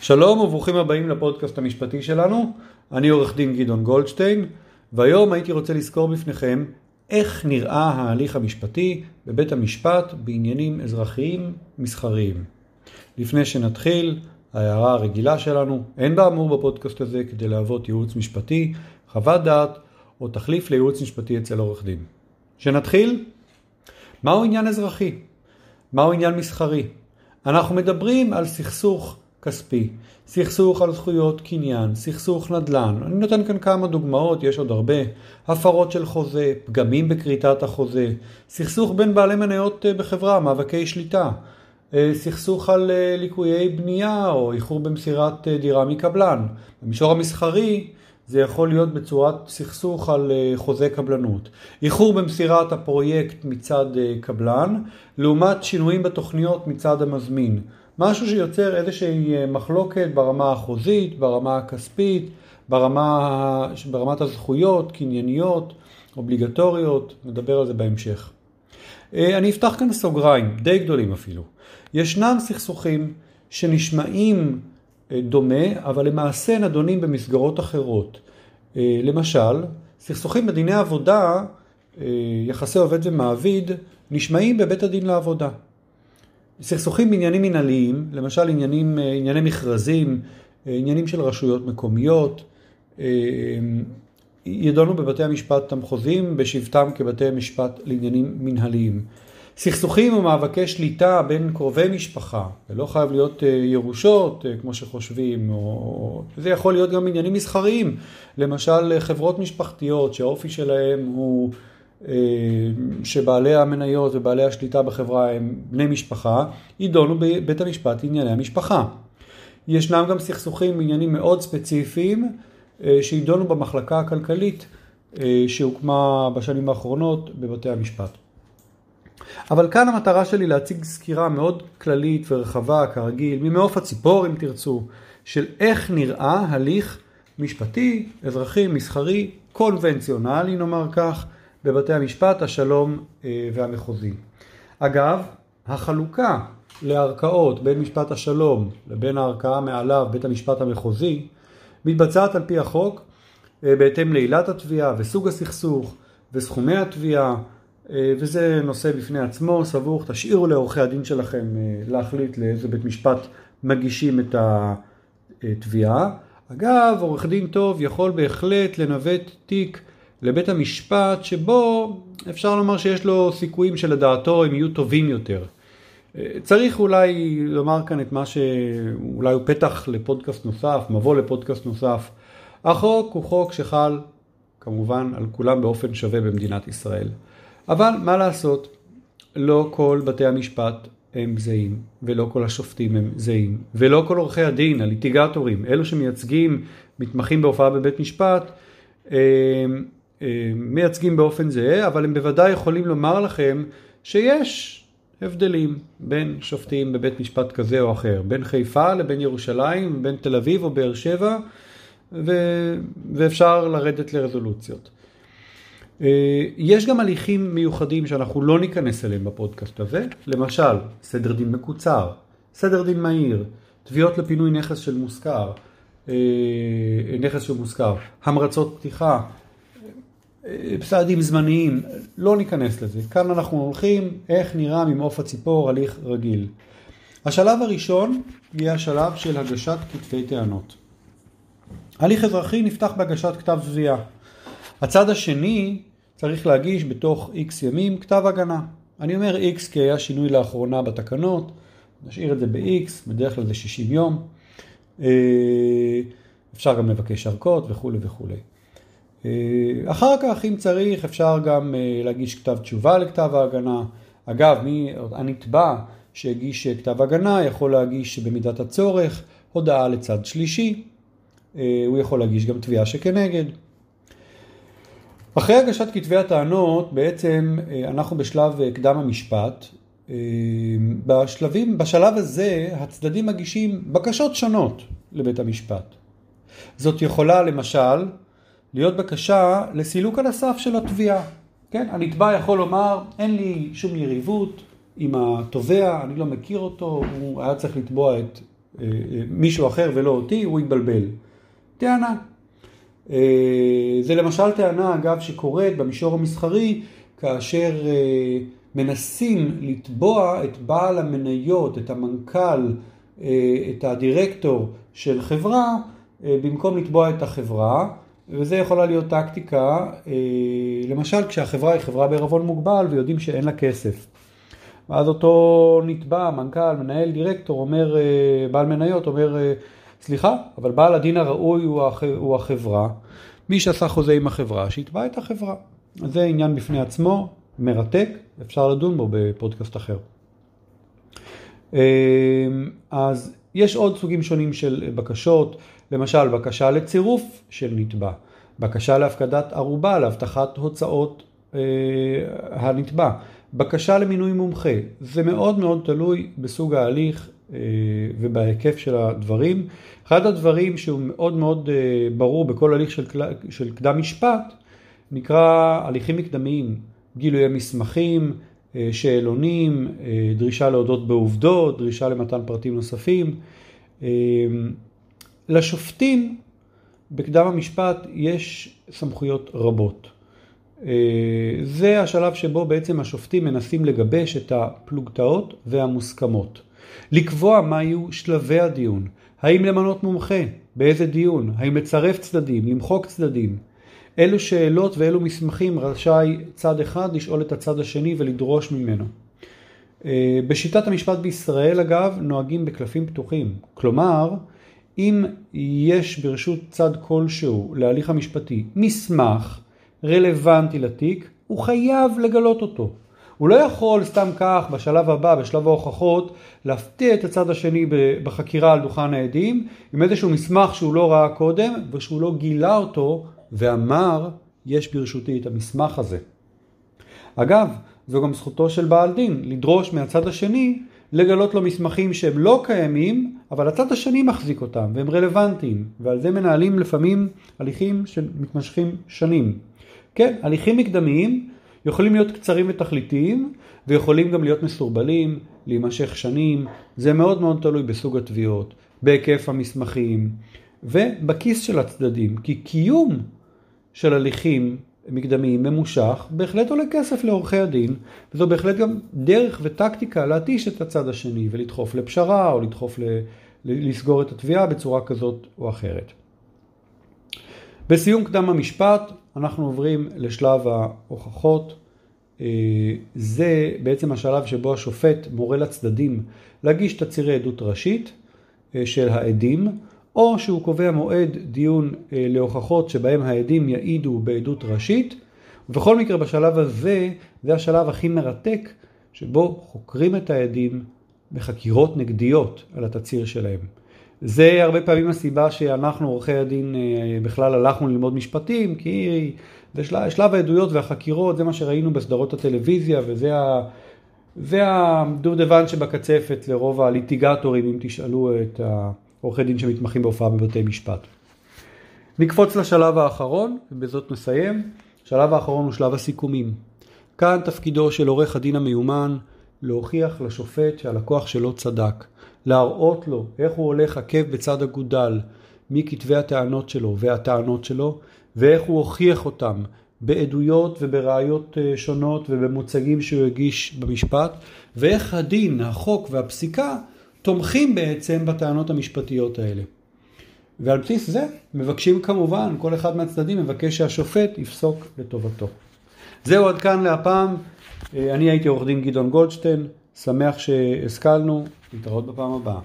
שלום וברוכים הבאים לפודקאסט המשפטי שלנו, אני עורך דין גדעון גולדשטיין, והיום הייתי רוצה לזכור בפניכם איך נראה ההליך המשפטי בבית המשפט בעניינים אזרחיים מסחריים. לפני שנתחיל, ההערה הרגילה שלנו, אין באמור בפודקאסט הזה כדי להוות ייעוץ משפטי, חוות דעת או תחליף לייעוץ משפטי אצל עורך דין. שנתחיל? מהו עניין אזרחי? מהו עניין מסחרי? אנחנו מדברים על סכסוך כספי, סכסוך על זכויות קניין, סכסוך נדל"ן. אני נותן כאן כמה דוגמאות, יש עוד הרבה. הפרות של חוזה, פגמים בכריתת החוזה, סכסוך בין בעלי מניות אה, בחברה, מאבקי שליטה, אה, סכסוך על אה, ליקויי בנייה או איחור במסירת דירה מקבלן. במישור המסחרי זה יכול להיות בצורת סכסוך על חוזה קבלנות. איחור במסירת הפרויקט מצד קבלן, לעומת שינויים בתוכניות מצד המזמין. משהו שיוצר איזושהי אה, מחלוקת ברמה החוזית, ברמה הכספית, ברמה, ברמת הזכויות, קנייניות, אובליגטוריות, נדבר על זה בהמשך. אה, אני אפתח כאן סוגריים, די גדולים אפילו. ישנם סכסוכים שנשמעים אה, דומה, אבל למעשה נדונים במסגרות אחרות. למשל, סכסוכים בדיני עבודה, יחסי עובד ומעביד, נשמעים בבית הדין לעבודה. סכסוכים בעניינים מנהליים, למשל עניינים, אה, ענייני מכרזים, אה, עניינים של רשויות מקומיות, אה, ידונו בבתי המשפט המחוזיים בשבתם כבתי משפט לעניינים מנהליים. סכסוכים ומאבקי שליטה בין קרובי משפחה, זה לא חייב להיות ירושות כמו שחושבים, או... זה יכול להיות גם עניינים מסחריים, למשל חברות משפחתיות שהאופי שלהם הוא שבעלי המניות ובעלי השליטה בחברה הם בני משפחה, יידונו בבית המשפט לענייני המשפחה. ישנם גם סכסוכים בעניינים מאוד ספציפיים אה, שיידונו במחלקה הכלכלית אה, שהוקמה בשנים האחרונות בבתי המשפט. אבל כאן המטרה שלי להציג סקירה מאוד כללית ורחבה כרגיל, ממעוף הציפור אם תרצו, של איך נראה הליך משפטי, אזרחי, מסחרי, קונבנציונלי נאמר כך, בבתי המשפט השלום אה, והמחוזי. אגב, החלוקה לערכאות בין משפט השלום לבין הערכאה מעליו, בית המשפט המחוזי, מתבצעת על פי החוק אה, בהתאם לעילת התביעה וסוג הסכסוך וסכומי התביעה, אה, וזה נושא בפני עצמו, סבוך, תשאירו לעורכי הדין שלכם להחליט לאיזה בית משפט מגישים את התביעה. אגב, עורך דין טוב יכול בהחלט לנווט תיק לבית המשפט שבו אפשר לומר שיש לו סיכויים שלדעתו הם יהיו טובים יותר. צריך אולי לומר כאן את מה שאולי הוא פתח לפודקאסט נוסף, מבוא לפודקאסט נוסף. החוק הוא חוק שחל כמובן על כולם באופן שווה במדינת ישראל. אבל מה לעשות, לא כל בתי המשפט הם זהים, ולא כל השופטים הם זהים, ולא כל עורכי הדין, הליטיגטורים, אלו שמייצגים מתמחים בהופעה בבית משפט, אה, מייצגים באופן זהה, אבל הם בוודאי יכולים לומר לכם שיש הבדלים בין שופטים בבית משפט כזה או אחר, בין חיפה לבין ירושלים, בין תל אביב או באר שבע, ו... ואפשר לרדת לרזולוציות. אה, יש גם הליכים מיוחדים שאנחנו לא ניכנס אליהם בפודקאסט הזה, למשל סדר דין מקוצר, סדר דין מהיר, תביעות לפינוי נכס של מושכר, אה, נכס של מושכר, המרצות פתיחה, צעדים זמניים, לא ניכנס לזה. כאן אנחנו הולכים איך נראה ממעוף הציפור הליך רגיל. השלב הראשון יהיה השלב של הגשת כתבי טענות. הליך אזרחי נפתח בהגשת כתב תביעה. הצד השני צריך להגיש בתוך איקס ימים כתב הגנה. אני אומר איקס כי היה שינוי לאחרונה בתקנות, נשאיר את זה ב-X, בדרך כלל זה 60 יום. אה, אפשר גם לבקש ארכות וכולי וכולי. אה, אחר כך, אם צריך, אפשר גם אה, להגיש כתב תשובה לכתב ההגנה. אגב, מי, הנתבע שהגיש כתב הגנה יכול להגיש במידת הצורך הודעה לצד שלישי. אה, הוא יכול להגיש גם תביעה שכנגד. אחרי הגשת כתבי הטענות, בעצם אנחנו בשלב קדם המשפט. בשלבים, בשלב הזה הצדדים מגישים בקשות שונות לבית המשפט. זאת יכולה למשל להיות בקשה לסילוק על הסף של התביעה. כן, הנתבע יכול לומר, אין לי שום יריבות עם התובע, אני לא מכיר אותו, הוא היה צריך לתבוע את מישהו אחר ולא אותי, הוא יתבלבל. טענה. זה למשל טענה, אגב, שקורית במישור המסחרי, כאשר מנסים לתבוע את בעל המניות, את המנכ"ל, את הדירקטור של חברה, במקום לתבוע את החברה. וזה יכולה להיות טקטיקה, אה, למשל כשהחברה היא חברה בערבון מוגבל ויודעים שאין לה כסף. ואז אותו נתבע, מנכ"ל, מנהל, דירקטור, אומר, אה, בעל מניות, אומר, אה, סליחה, אבל בעל הדין הראוי הוא החברה. מי שעשה חוזה עם החברה, שיתבע את החברה. זה עניין בפני עצמו, מרתק, אפשר לדון בו בפודקאסט אחר. אז יש עוד סוגים שונים של בקשות. למשל, בקשה לצירוף של נתבע, בקשה להפקדת ערובה להבטחת הוצאות אה, הנתבע, בקשה למינוי מומחה. זה מאוד מאוד תלוי בסוג ההליך אה, ובהיקף של הדברים. אחד הדברים שהוא מאוד מאוד אה, ברור בכל הליך של, של קדם משפט נקרא הליכים מקדמיים, גילויי מסמכים, אה, שאלונים, אה, דרישה להודות בעובדות, דרישה למתן פרטים נוספים. לשופטים בקדם המשפט יש סמכויות רבות. אה, זה השלב שבו בעצם השופטים מנסים לגבש את הפלוגתאות והמוסכמות. לקבוע מה יהיו שלבי הדיון, האם למנות מומחה, באיזה דיון, האם לצרף צדדים, למחוק צדדים, אילו שאלות ואילו מסמכים רשאי צד אחד לשאול את הצד השני ולדרוש ממנו. אה, בשיטת המשפט בישראל אגב נוהגים בקלפים פתוחים, כלומר אם יש ברשות צד כלשהו להליך המשפטי מסמך רלוונטי לתיק, הוא חייב לגלות אותו. הוא לא יכול סתם כך בשלב הבא, בשלב ההוכחות, להפתיע את הצד השני בחקירה על דוכן העדים עם איזשהו מסמך שהוא לא ראה קודם ושהוא לא גילה אותו ואמר יש ברשותי את המסמך הזה. אגב, זו גם זכותו של בעל דין לדרוש מהצד השני לגלות לו מסמכים שהם לא קיימים, אבל הצד השני מחזיק אותם והם רלוונטיים, ועל זה מנהלים לפעמים הליכים שמתמשכים שנים. כן, הליכים מקדמיים יכולים להיות קצרים ותכליתיים, ויכולים גם להיות מסורבלים, להימשך שנים, זה מאוד מאוד תלוי בסוג התביעות, בהיקף המסמכים, ובכיס של הצדדים, כי קיום של הליכים מקדמי ממושך, בהחלט עולה כסף לעורכי הדין, וזו בהחלט גם דרך וטקטיקה להתיש את הצד השני ולדחוף לפשרה או לדחוף ל... לסגור את התביעה בצורה כזאת או אחרת. בסיום קדם המשפט אנחנו עוברים לשלב ההוכחות. אה, זה בעצם השלב שבו השופט מורה לצדדים להגיש תצהירי עדות ראשית אה, של העדים או שהוא קובע מועד דיון אה, להוכחות שבהם העדים יעידו בעדות ראשית, ובכל מקרה בשלב הזה, זה השלב הכי מרתק, שבו חוקרים את העדים בחקירות נגדיות על התצהיר שלהם. זה הרבה פעמים הסיבה שאנחנו עורכי הדין אה, בכלל הלכנו ללמוד משפטים, כי זה של, שלב העדויות והחקירות, זה מה שראינו בסדרות הטלוויזיה, וזה ה... זה הדובדבן שבקצפת לרוב הליטיגטורים, אם תשאלו את ה... עורכי דין שמתמחים בהופעה בבתי משפט. נקפוץ לשלב האחרון, ובזאת נסיים. השלב האחרון הוא שלב הסיכומים. כאן תפקידו של עורך הדין המיומן להוכיח לשופט שהלקוח שלו צדק, להראות לו איך הוא הולך עקב בצד אגודל מכתבי הטענות שלו והטענות שלו, ואיך הוא הוכיח אותם בעדויות ובראיות אה, שונות ובמוצגים שהוא הגיש במשפט, ואיך הדין, החוק והפסיקה תומכים בעצם בטענות המשפטיות האלה. ועל בסיס זה מבקשים כמובן, כל אחד מהצדדים מבקש שהשופט יפסוק לטובתו. זהו עד כאן להפעם. אה, אני הייתי עורך דין גדעון גולדשטיין, שמח שהשכלנו, להתראות בפעם הבאה.